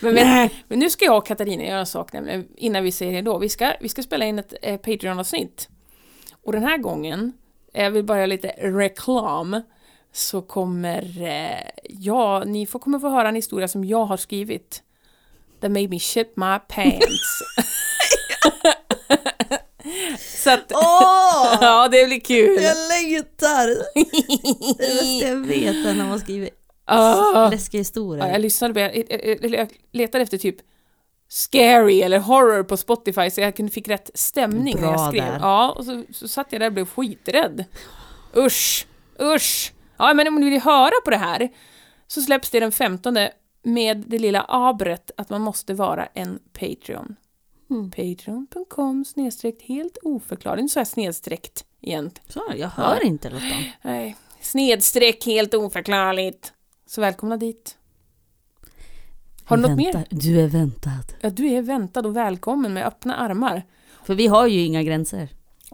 men, men, men nu ska jag och Katarina göra en sak nämligen, innan vi säger det då. Vi ska, vi ska spela in ett eh, Patreon-avsnitt. Och den här gången, jag vill bara göra lite reklam, så kommer eh, jag, ni får, kommer få höra en historia som jag har skrivit. That made me shit my pants. så att, Åh! ja det blir kul. Jag längtar! Det är jag vet när man skriver Ah. läskiga Ja, historier. jag lyssnade på, jag, jag, letade efter typ scary eller horror på Spotify så jag kunde fick rätt stämning när jag Bra skrev. där. Ja, och så, så satt jag där och blev skiträdd. Usch, usch. Ja, men om ni vill höra på det här så släpps det den 15 med det lilla abret att man måste vara en Patreon. Mm. Patreon.com snedstreckt helt oförklarligt. Nu sa jag snedstreckt igen. Så, jag hör inte Lotta. Nej, snedstreck helt oförklarligt. Så välkomna dit. Har du något mer? Du är väntad. Ja, du är väntad och välkommen med öppna armar. För vi har ju inga gränser.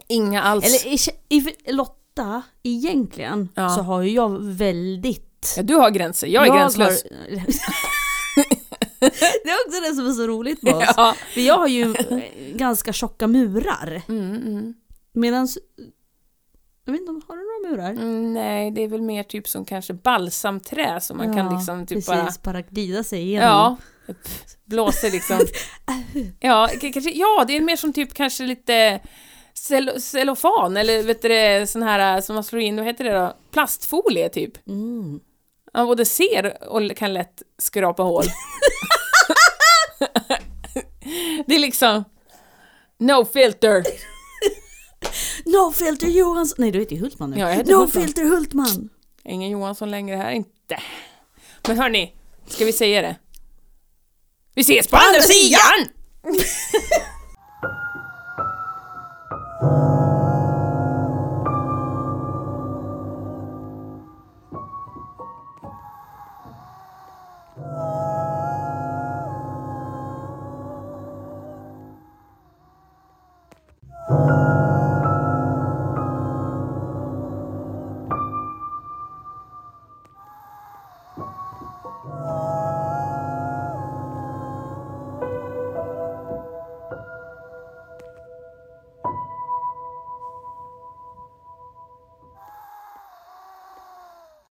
Inga alls. Eller i, i, Lotta, egentligen Ja. så har ju jag väldigt... Ja, du har gränser, jag är gränslös. Har... det är också det som är så roligt med oss. Ja. För jag har ju eh, ganska tjocka murar. Mm, mm. Medan... Jag vet inte, har du några murar? Mm, nej, det är väl mer typ som kanske balsamträ som man kan liksom typ precis, bara... bara glida sig igenom. Ja, blåser liksom. Ja, kanske, ja, det är mer som typ kanske lite cell cellofan eller vet du sån här som man slår in, vad heter det då? Plastfolie typ. Mm. Man både ser och kan lätt skrapa hål. det är liksom... No filter. No filter Johansson! Nej du heter ju Hultman nu. Ja, jag heter no Hultman. filter Hultman! Ingen Johansson längre här, inte. Men hörni, ska vi säga det? Vi ses på andra sidan!